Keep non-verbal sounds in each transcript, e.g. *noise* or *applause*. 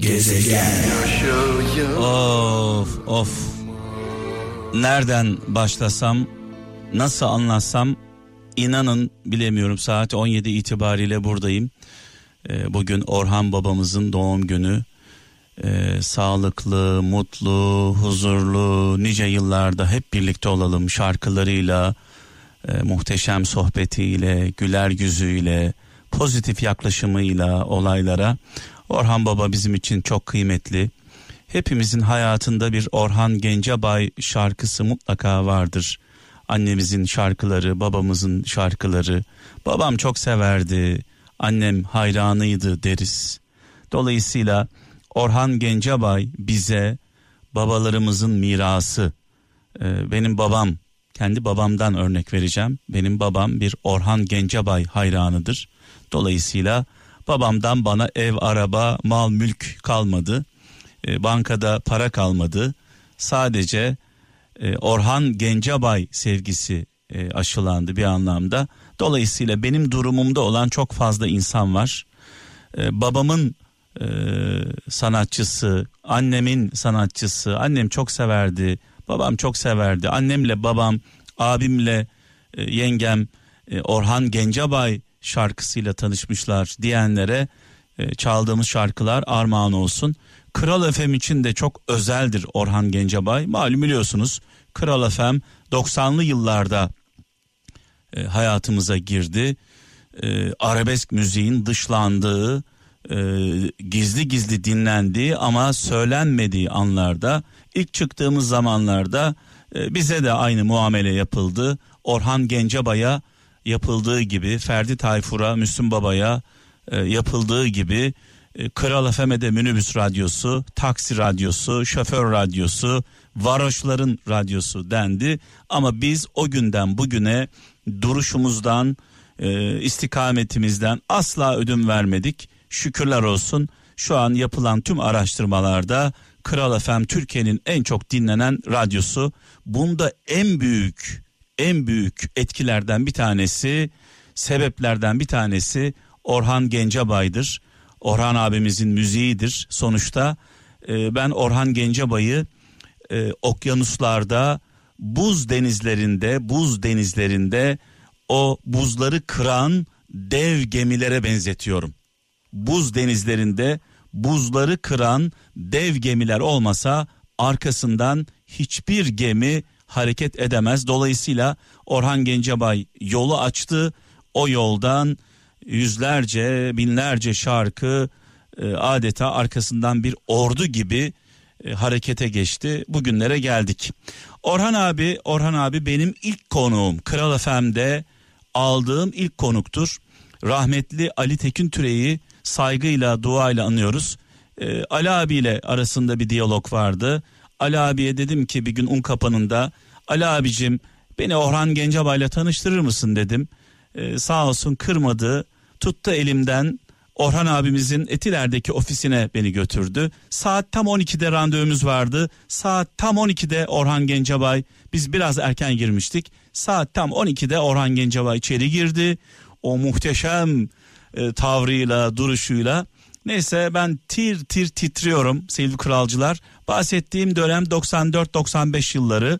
Gezegen. Of of. Nereden başlasam, nasıl anlatsam inanın bilemiyorum saat 17 itibariyle buradayım. Ee, bugün Orhan babamızın doğum günü. Ee, sağlıklı, mutlu, huzurlu, nice yıllarda hep birlikte olalım şarkılarıyla, e, muhteşem sohbetiyle, güler yüzüyle, pozitif yaklaşımıyla olaylara. Orhan Baba bizim için çok kıymetli. Hepimizin hayatında bir Orhan Gencebay şarkısı mutlaka vardır. Annemizin şarkıları, babamızın şarkıları. Babam çok severdi, annem hayranıydı deriz. Dolayısıyla Orhan Gencebay bize babalarımızın mirası. Ee, benim babam, kendi babamdan örnek vereceğim. Benim babam bir Orhan Gencebay hayranıdır. Dolayısıyla babamdan bana ev, araba, mal, mülk kalmadı. Ee, bankada para kalmadı. Sadece e, Orhan Gencebay sevgisi e, aşılandı bir anlamda. Dolayısıyla benim durumumda olan çok fazla insan var. Ee, babamın e, sanatçısı, annemin sanatçısı. Annem çok severdi, babam çok severdi. Annemle babam, abimle e, yengem e, Orhan Gencebay şarkısıyla tanışmışlar diyenlere e, çaldığımız şarkılar armağan olsun. Kral FM için de çok özeldir Orhan Gencebay. Malum biliyorsunuz Kral FM 90'lı yıllarda e, hayatımıza girdi. E, arabesk müziğin dışlandığı, e, gizli gizli dinlendiği ama söylenmediği anlarda ilk çıktığımız zamanlarda e, bize de aynı muamele yapıldı. Orhan Gencebay'a yapıldığı gibi Ferdi Tayfur'a, Müslüm Baba'ya e, yapıldığı gibi e, Kral FM'de minibüs radyosu, taksi radyosu, şoför radyosu, varoşların radyosu dendi. Ama biz o günden bugüne duruşumuzdan, e, istikametimizden asla ödün vermedik. Şükürler olsun şu an yapılan tüm araştırmalarda Kral FM Türkiye'nin en çok dinlenen radyosu. Bunda en büyük en büyük etkilerden bir tanesi, sebeplerden bir tanesi Orhan Gencebay'dır. Orhan abimizin müziğidir. Sonuçta e, ben Orhan Gencebay'ı e, okyanuslarda, buz denizlerinde, buz denizlerinde o buzları kıran dev gemilere benzetiyorum. Buz denizlerinde buzları kıran dev gemiler olmasa arkasından hiçbir gemi hareket edemez. Dolayısıyla Orhan Gencebay yolu açtı. O yoldan yüzlerce, binlerce şarkı e, adeta arkasından bir ordu gibi e, harekete geçti. Bugünlere geldik. Orhan abi, Orhan abi benim ilk konuğum. Kral FM'de aldığım ilk konuktur. Rahmetli Ali Tekin Türe'yi saygıyla, duayla anıyoruz. E, Ali abiyle arasında bir diyalog vardı. Ali abiye dedim ki bir gün un kapanında Ali abicim beni Orhan Gencebay'la tanıştırır mısın dedim. Ee, sağ olsun kırmadı tuttu elimden Orhan abimizin Etiler'deki ofisine beni götürdü. Saat tam 12'de randevumuz vardı. Saat tam 12'de Orhan Gencebay biz biraz erken girmiştik. Saat tam 12'de Orhan Gencebay içeri girdi. O muhteşem e, tavrıyla, duruşuyla Neyse ben tir tir titriyorum sevgili kralcılar. Bahsettiğim dönem 94-95 yılları.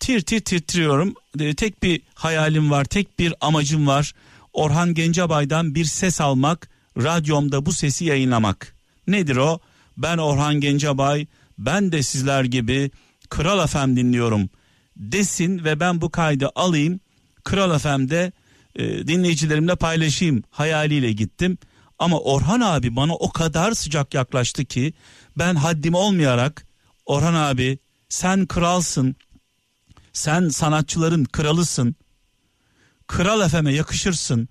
Tir tir titriyorum. E, tek bir hayalim var, tek bir amacım var. Orhan Gencebay'dan bir ses almak, radyomda bu sesi yayınlamak. Nedir o? Ben Orhan Gencebay, ben de sizler gibi Kral FM dinliyorum desin ve ben bu kaydı alayım. Kral FM'de e, dinleyicilerimle paylaşayım hayaliyle gittim. Ama Orhan abi bana o kadar sıcak yaklaştı ki ben haddim olmayarak Orhan abi sen kralsın. Sen sanatçıların kralısın. Kral efeme yakışırsın.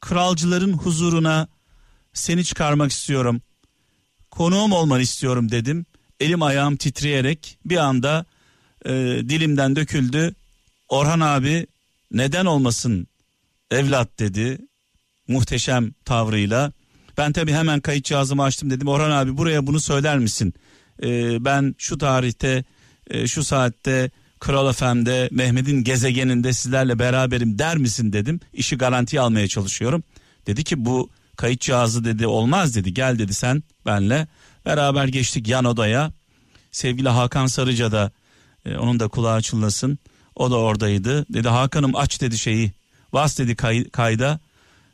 Kralcıların huzuruna seni çıkarmak istiyorum. Konuğum olmanı istiyorum dedim. Elim ayağım titreyerek bir anda e, dilimden döküldü. Orhan abi neden olmasın evlat dedi muhteşem tavrıyla. Ben tabi hemen kayıt cihazımı açtım dedim Orhan abi buraya bunu söyler misin? Ee, ben şu tarihte e, şu saatte Kral FM'de Mehmet'in gezegeninde sizlerle beraberim der misin dedim. İşi garantiye almaya çalışıyorum. Dedi ki bu kayıt cihazı dedi olmaz dedi gel dedi sen benle Beraber geçtik yan odaya. Sevgili Hakan Sarıca da e, onun da kulağı çınlasın. O da oradaydı. Dedi Hakan'ım aç dedi şeyi. Bas dedi kay, kayda.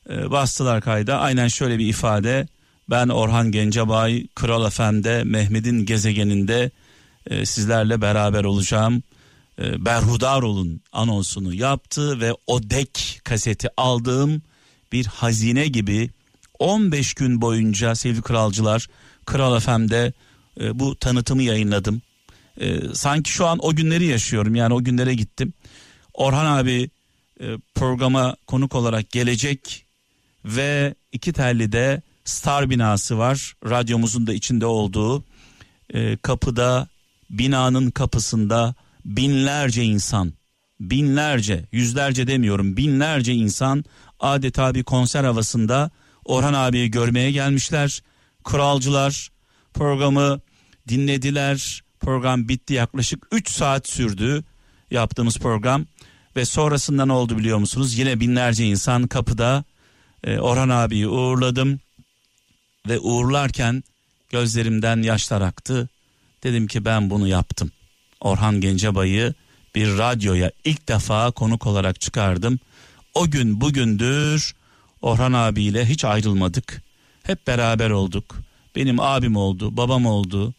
E, bastılar kayda. Aynen şöyle bir ifade. Ben Orhan Gencebay, Kral FM'de, Mehmet'in gezegeninde e, sizlerle beraber olacağım. E, berhudar olun anonsunu yaptı ve o dek kaseti aldığım bir hazine gibi 15 gün boyunca sevgili kralcılar Kral FM'de e, bu tanıtımı yayınladım. E, sanki şu an o günleri yaşıyorum yani o günlere gittim. Orhan abi e, programa konuk olarak gelecek ve iki telli de Star binası var. Radyomuzun da içinde olduğu e, kapıda binanın kapısında binlerce insan binlerce yüzlerce demiyorum binlerce insan adeta bir konser havasında Orhan abiyi görmeye gelmişler. Kralcılar programı dinlediler. Program bitti yaklaşık 3 saat sürdü yaptığımız program ve sonrasında ne oldu biliyor musunuz? Yine binlerce insan kapıda e, Orhan abiyi uğurladım ve uğurlarken gözlerimden yaşlar aktı. Dedim ki ben bunu yaptım. Orhan Gencebay'ı bir radyoya ilk defa konuk olarak çıkardım. O gün bugündür Orhan abiyle hiç ayrılmadık. Hep beraber olduk. Benim abim oldu, babam oldu,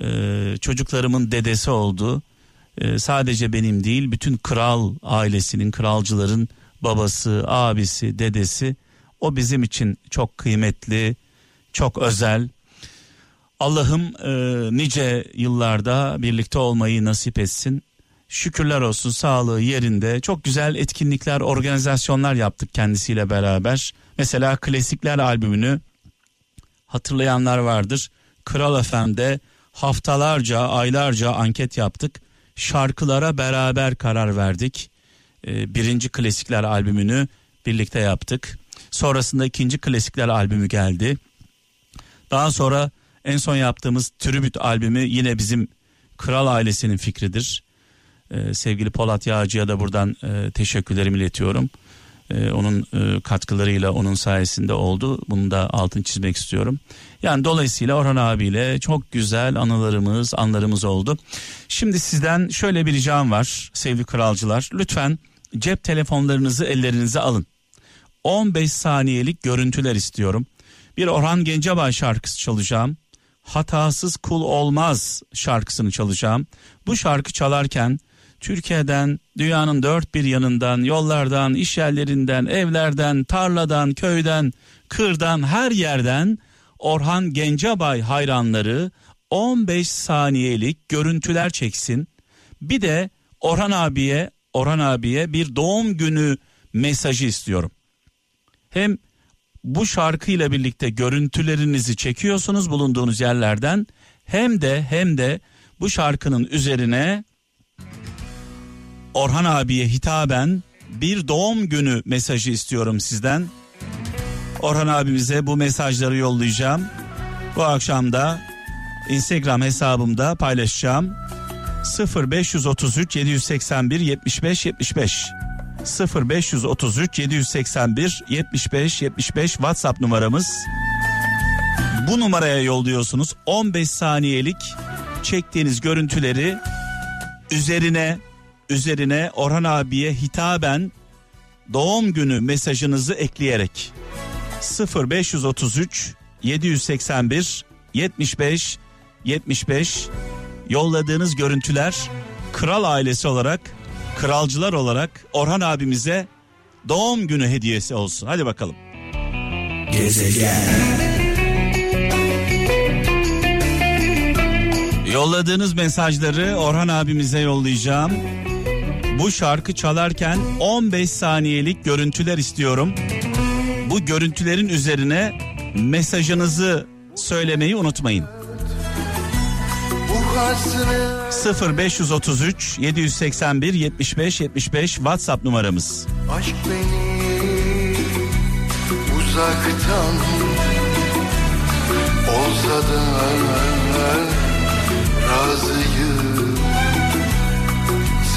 ee, çocuklarımın dedesi oldu. Ee, sadece benim değil, bütün kral ailesinin, kralcıların babası, abisi, dedesi. O bizim için çok kıymetli, çok özel. Allah'ım e, nice yıllarda birlikte olmayı nasip etsin. Şükürler olsun sağlığı yerinde. Çok güzel etkinlikler, organizasyonlar yaptık kendisiyle beraber. Mesela Klasikler albümünü hatırlayanlar vardır. Kral FM'de haftalarca, aylarca anket yaptık. Şarkılara beraber karar verdik. Ee, birinci Klasikler albümünü birlikte yaptık. Sonrasında ikinci Klasikler albümü geldi. Daha sonra en son yaptığımız Tribüt albümü yine bizim Kral ailesinin fikridir. Ee, sevgili Polat Yağcı'ya da buradan e, teşekkürlerimi iletiyorum. Ee, onun e, katkılarıyla onun sayesinde oldu. Bunu da altın çizmek istiyorum. Yani dolayısıyla Orhan abiyle çok güzel anılarımız, anlarımız oldu. Şimdi sizden şöyle bir ricam var sevgili kralcılar. Lütfen cep telefonlarınızı ellerinize alın. 15 saniyelik görüntüler istiyorum. Bir Orhan Gencebay şarkısı çalacağım. Hatasız kul olmaz şarkısını çalacağım. Bu şarkı çalarken Türkiye'den, dünyanın dört bir yanından, yollardan, iş yerlerinden, evlerden, tarladan, köyden, kırdan, her yerden Orhan Gencebay hayranları 15 saniyelik görüntüler çeksin. Bir de Orhan abiye, Orhan abiye bir doğum günü mesajı istiyorum. Hem bu şarkıyla birlikte görüntülerinizi çekiyorsunuz bulunduğunuz yerlerden hem de hem de bu şarkının üzerine Orhan abiye hitaben bir doğum günü mesajı istiyorum sizden. Orhan abimize bu mesajları yollayacağım. Bu akşam da Instagram hesabımda paylaşacağım. 0533 781 75 75 0533 781 75 75 WhatsApp numaramız. Bu numaraya yolluyorsunuz. 15 saniyelik çektiğiniz görüntüleri üzerine üzerine Orhan abiye hitaben doğum günü mesajınızı ekleyerek 0533 781 75 75 yolladığınız görüntüler kral ailesi olarak kralcılar olarak Orhan abimize doğum günü hediyesi olsun. Hadi bakalım. Gezegen. Yolladığınız mesajları Orhan abimize yollayacağım. Bu şarkı çalarken 15 saniyelik görüntüler istiyorum. Bu görüntülerin üzerine mesajınızı söylemeyi unutmayın. 0533 781 75 75 WhatsApp numaramız. Aşk beni uzaktan olsa da razıyım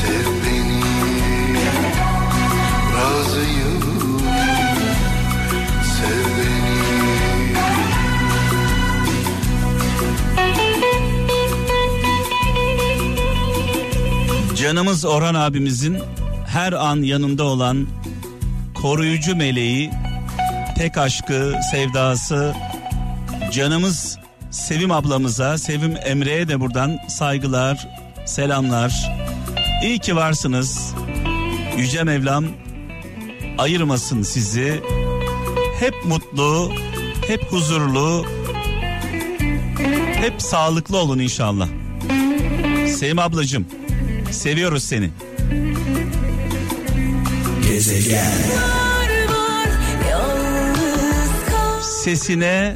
sev beni razıyım canımız Orhan abimizin her an yanında olan koruyucu meleği, tek aşkı, sevdası, canımız Sevim ablamıza, Sevim Emre'ye de buradan saygılar, selamlar. İyi ki varsınız. Yüce Mevlam ayırmasın sizi. Hep mutlu, hep huzurlu, hep sağlıklı olun inşallah. Sevim ablacığım, seviyoruz seni. Gezegen. Sesine,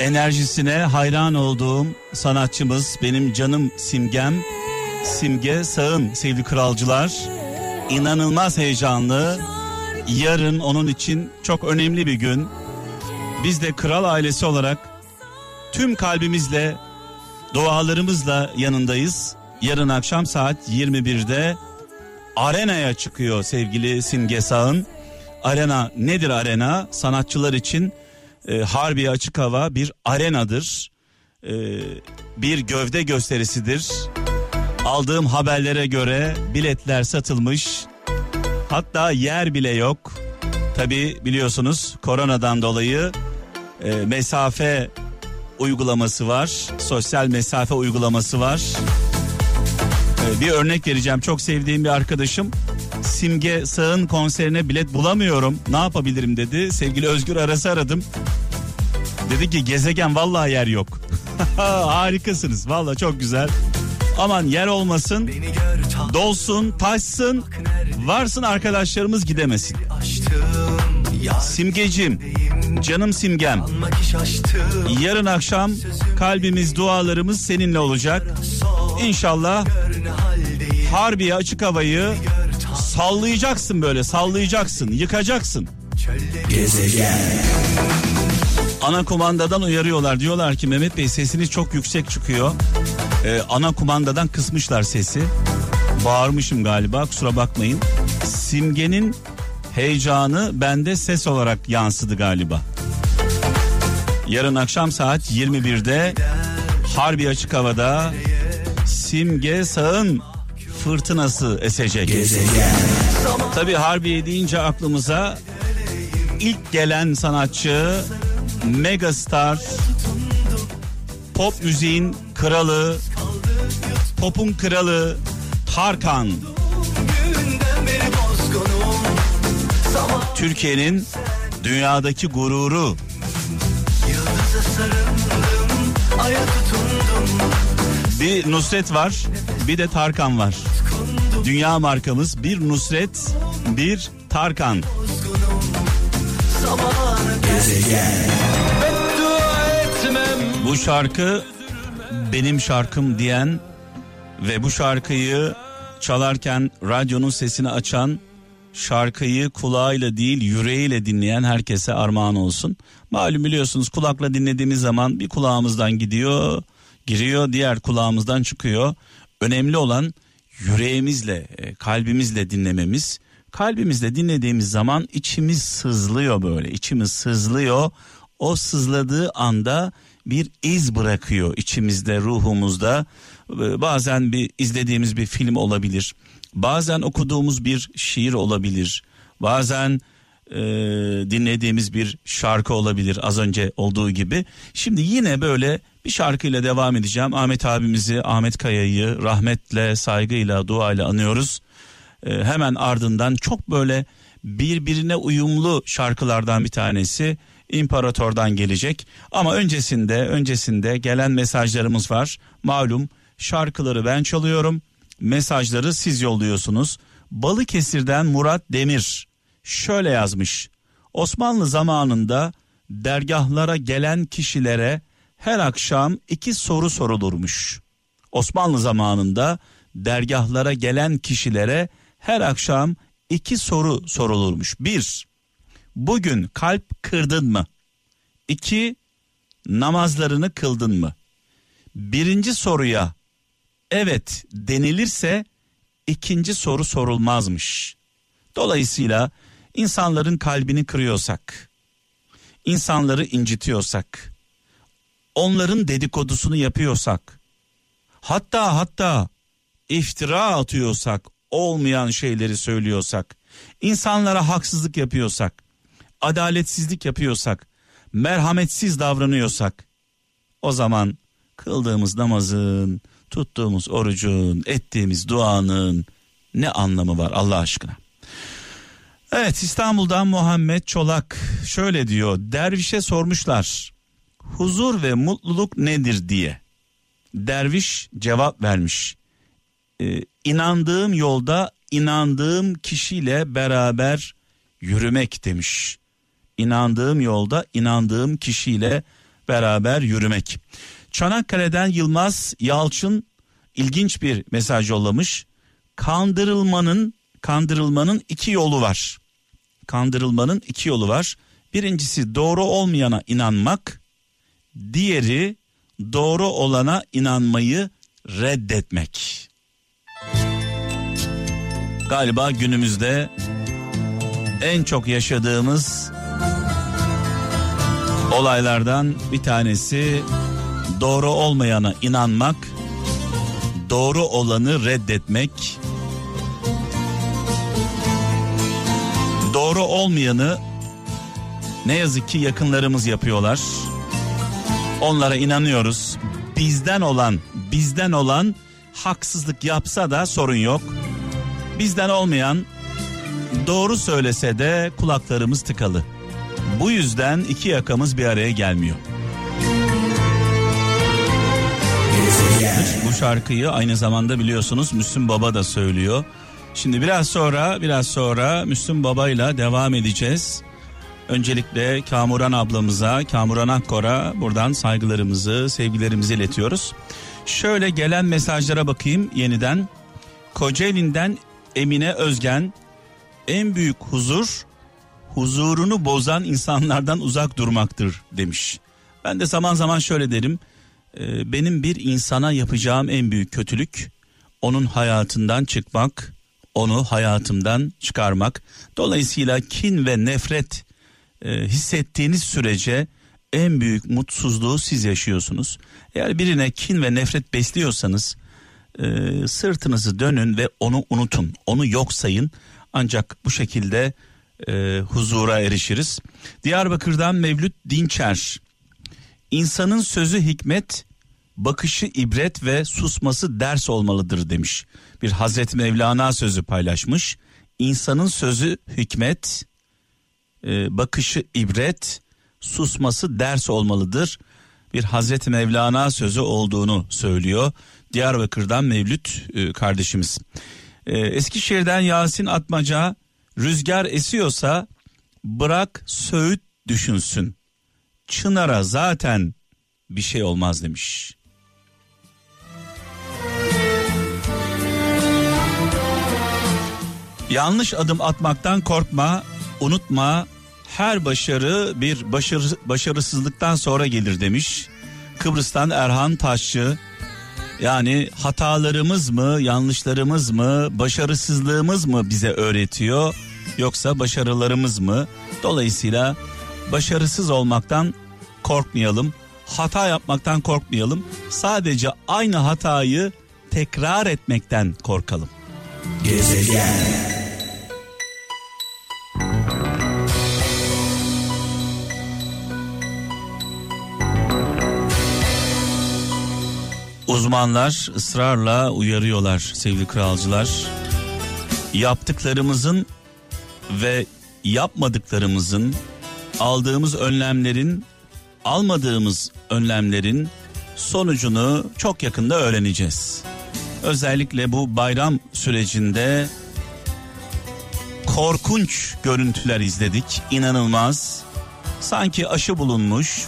enerjisine hayran olduğum sanatçımız benim canım simgem Simge Sağın sevgili kralcılar. İnanılmaz heyecanlı. Yarın onun için çok önemli bir gün. Biz de kral ailesi olarak tüm kalbimizle, dualarımızla yanındayız. Yarın akşam saat 21'de arenaya çıkıyor sevgili Simge Sağın. Arena nedir arena? Sanatçılar için e, Harbi Açık Hava bir arenadır. E, bir gövde gösterisidir. Aldığım haberlere göre biletler satılmış. Hatta yer bile yok. Tabi biliyorsunuz koronadan dolayı e, mesafe uygulaması var. Sosyal mesafe uygulaması var. E, bir örnek vereceğim. Çok sevdiğim bir arkadaşım Simge Sağ'ın konserine bilet bulamıyorum. Ne yapabilirim dedi. Sevgili Özgür Aras'ı aradım. Dedi ki gezegen vallahi yer yok. *laughs* Harikasınız. Vallahi çok güzel. Aman yer olmasın, dolsun, taşsın, varsın arkadaşlarımız gidemesin. Simgecim, canım simgem. Yarın akşam kalbimiz, dualarımız seninle olacak. İnşallah Harbiye açık havayı sallayacaksın böyle, sallayacaksın, yıkacaksın. Gezegen. Ana kumandadan uyarıyorlar. Diyorlar ki Mehmet Bey sesiniz çok yüksek çıkıyor. Ee, ana kumandadan kısmışlar sesi. Bağırmışım galiba kusura bakmayın. Simgenin heyecanı bende ses olarak yansıdı galiba. Yarın akşam saat 21'de Harbi Açık Hava'da Simge Sağ'ın fırtınası esecek. Gezegen. Tabi Harbiye deyince aklımıza ilk gelen sanatçı megastar pop müziğin kralı popun kralı Tarkan Türkiye'nin dünyadaki gururu bir Nusret var bir de Tarkan var dünya markamız bir Nusret bir Tarkan bu şarkı benim şarkım diyen ve bu şarkıyı çalarken radyonun sesini açan şarkıyı kulağıyla değil yüreğiyle dinleyen herkese armağan olsun. Malum biliyorsunuz kulakla dinlediğimiz zaman bir kulağımızdan gidiyor, giriyor, diğer kulağımızdan çıkıyor. Önemli olan yüreğimizle, e, kalbimizle dinlememiz. Kalbimizle dinlediğimiz zaman içimiz sızlıyor böyle, içimiz sızlıyor. O sızladığı anda bir iz bırakıyor içimizde, ruhumuzda. Ee, bazen bir izlediğimiz bir film olabilir. Bazen okuduğumuz bir şiir olabilir. Bazen e, dinlediğimiz bir şarkı olabilir az önce olduğu gibi. Şimdi yine böyle bir şarkıyla devam edeceğim. Ahmet abimizi, Ahmet Kaya'yı rahmetle, saygıyla, duayla anıyoruz. E, hemen ardından çok böyle birbirine uyumlu şarkılardan bir tanesi İmparator'dan gelecek. Ama öncesinde öncesinde gelen mesajlarımız var. Malum şarkıları ben çalıyorum. Mesajları siz yolluyorsunuz. Balıkesir'den Murat Demir şöyle yazmış. Osmanlı zamanında dergahlara gelen kişilere her akşam iki soru sorulurmuş. Osmanlı zamanında dergahlara gelen kişilere her akşam iki soru sorulurmuş. Bir, bugün kalp kırdın mı? İki, namazlarını kıldın mı? Birinci soruya evet denilirse ikinci soru sorulmazmış. Dolayısıyla insanların kalbini kırıyorsak, insanları incitiyorsak, onların dedikodusunu yapıyorsak, hatta hatta iftira atıyorsak, olmayan şeyleri söylüyorsak, insanlara haksızlık yapıyorsak, adaletsizlik yapıyorsak, merhametsiz davranıyorsak o zaman kıldığımız namazın, tuttuğumuz orucun, ettiğimiz duanın ne anlamı var Allah aşkına? Evet İstanbul'dan Muhammed Çolak şöyle diyor. Dervişe sormuşlar. Huzur ve mutluluk nedir diye. Derviş cevap vermiş. Ee, inandığım yolda inandığım kişiyle beraber yürümek demiş. İnandığım yolda inandığım kişiyle beraber yürümek. Çanakkale'den Yılmaz Yalçın ilginç bir mesaj yollamış. Kandırılmanın kandırılmanın iki yolu var. Kandırılmanın iki yolu var. Birincisi doğru olmayana inanmak, diğeri doğru olana inanmayı reddetmek. Galiba günümüzde en çok yaşadığımız olaylardan bir tanesi doğru olmayana inanmak, doğru olanı reddetmek. Doğru olmayanı ne yazık ki yakınlarımız yapıyorlar. Onlara inanıyoruz. Bizden olan, bizden olan haksızlık yapsa da sorun yok. Bizden olmayan doğru söylese de kulaklarımız tıkalı. Bu yüzden iki yakamız bir araya gelmiyor. Bu şarkıyı aynı zamanda biliyorsunuz Müslüm Baba da söylüyor. Şimdi biraz sonra biraz sonra Müslüm Baba ile devam edeceğiz. Öncelikle Kamuran ablamıza, Kamuran Akkor'a buradan saygılarımızı, sevgilerimizi iletiyoruz. Şöyle gelen mesajlara bakayım yeniden. Kocaeli'nden Emine Özgen en büyük huzur huzurunu bozan insanlardan uzak durmaktır demiş. Ben de zaman zaman şöyle derim. E, benim bir insana yapacağım en büyük kötülük onun hayatından çıkmak, onu hayatımdan çıkarmak. Dolayısıyla kin ve nefret e, hissettiğiniz sürece en büyük mutsuzluğu siz yaşıyorsunuz. Eğer birine kin ve nefret besliyorsanız e, sırtınızı dönün ve onu unutun, onu yok sayın. Ancak bu şekilde e, huzura erişiriz. Diyarbakır'dan Mevlüt Dinçer. İnsanın sözü hikmet, bakışı ibret ve susması ders olmalıdır demiş. Bir Hazreti Mevlana sözü paylaşmış. İnsanın sözü hikmet, e, bakışı ibret, susması ders olmalıdır. Bir Hazreti Mevlana sözü olduğunu söylüyor. Diyarbakır'dan Mevlüt e, kardeşimiz. E, Eskişehir'den Yasin Atmaca Rüzgar esiyorsa bırak söğüt düşünsün. Çınara zaten bir şey olmaz demiş. Yanlış adım atmaktan korkma, unutma. Her başarı bir başarı, başarısızlıktan sonra gelir demiş. Kıbrıs'tan Erhan Taşçı. Yani hatalarımız mı, yanlışlarımız mı, başarısızlığımız mı bize öğretiyor yoksa başarılarımız mı? Dolayısıyla başarısız olmaktan korkmayalım. Hata yapmaktan korkmayalım. Sadece aynı hatayı tekrar etmekten korkalım. Gezegen Uzmanlar ısrarla uyarıyorlar sevgili kralcılar. Yaptıklarımızın ve yapmadıklarımızın, aldığımız önlemlerin, almadığımız önlemlerin sonucunu çok yakında öğreneceğiz. Özellikle bu bayram sürecinde korkunç görüntüler izledik. İnanılmaz. Sanki aşı bulunmuş,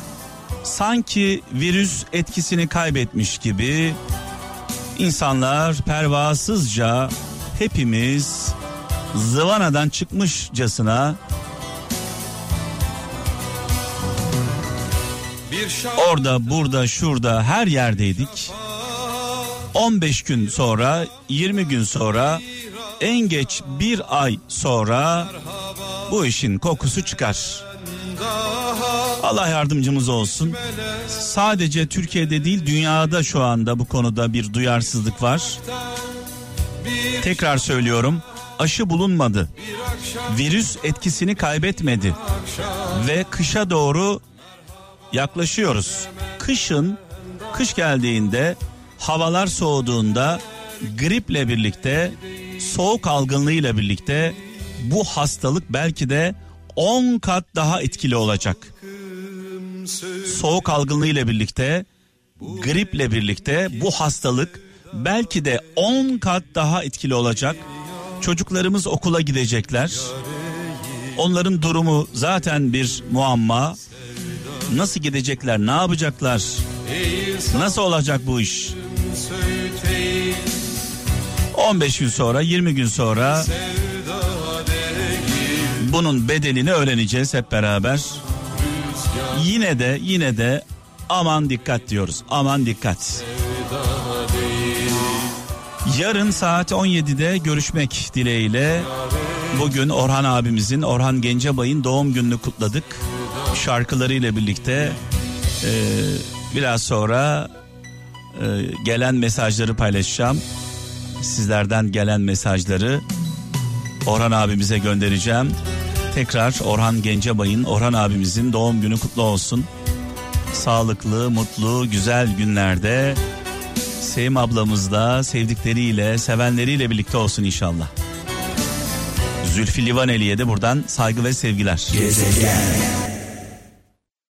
sanki virüs etkisini kaybetmiş gibi insanlar pervasızca hepimiz zıvanadan çıkmışcasına orada burada şurada her yerdeydik. 15 gün sonra 20 gün sonra en geç bir ay sonra bu işin kokusu çıkar. Allah yardımcımız olsun. Sadece Türkiye'de değil dünyada şu anda bu konuda bir duyarsızlık var. Tekrar söylüyorum aşı bulunmadı. Virüs etkisini kaybetmedi. Ve kışa doğru yaklaşıyoruz. Kışın kış geldiğinde havalar soğuduğunda griple birlikte soğuk algınlığıyla birlikte bu hastalık belki de 10 kat daha etkili olacak. Soğuk algınlığıyla birlikte griple birlikte bu hastalık belki de 10 kat daha etkili olacak. Çocuklarımız okula gidecekler. Onların durumu zaten bir muamma. Nasıl gidecekler? Ne yapacaklar? Nasıl olacak bu iş? 15 gün sonra, 20 gün sonra bunun bedelini öğreneceğiz hep beraber. Yine de yine de aman dikkat diyoruz. Aman dikkat. Yarın saat 17'de görüşmek dileğiyle bugün Orhan abimizin Orhan Gencebay'ın doğum gününü kutladık. Şarkılarıyla birlikte e, biraz sonra e, gelen mesajları paylaşacağım. Sizlerden gelen mesajları Orhan abimize göndereceğim. Tekrar Orhan Gencebay'ın Orhan abimizin doğum günü kutlu olsun. Sağlıklı, mutlu, güzel günlerde Sevim ablamızla, sevdikleriyle, sevenleriyle birlikte olsun inşallah. Zülfü Livaneli'ye de buradan saygı ve sevgiler. Gezegen.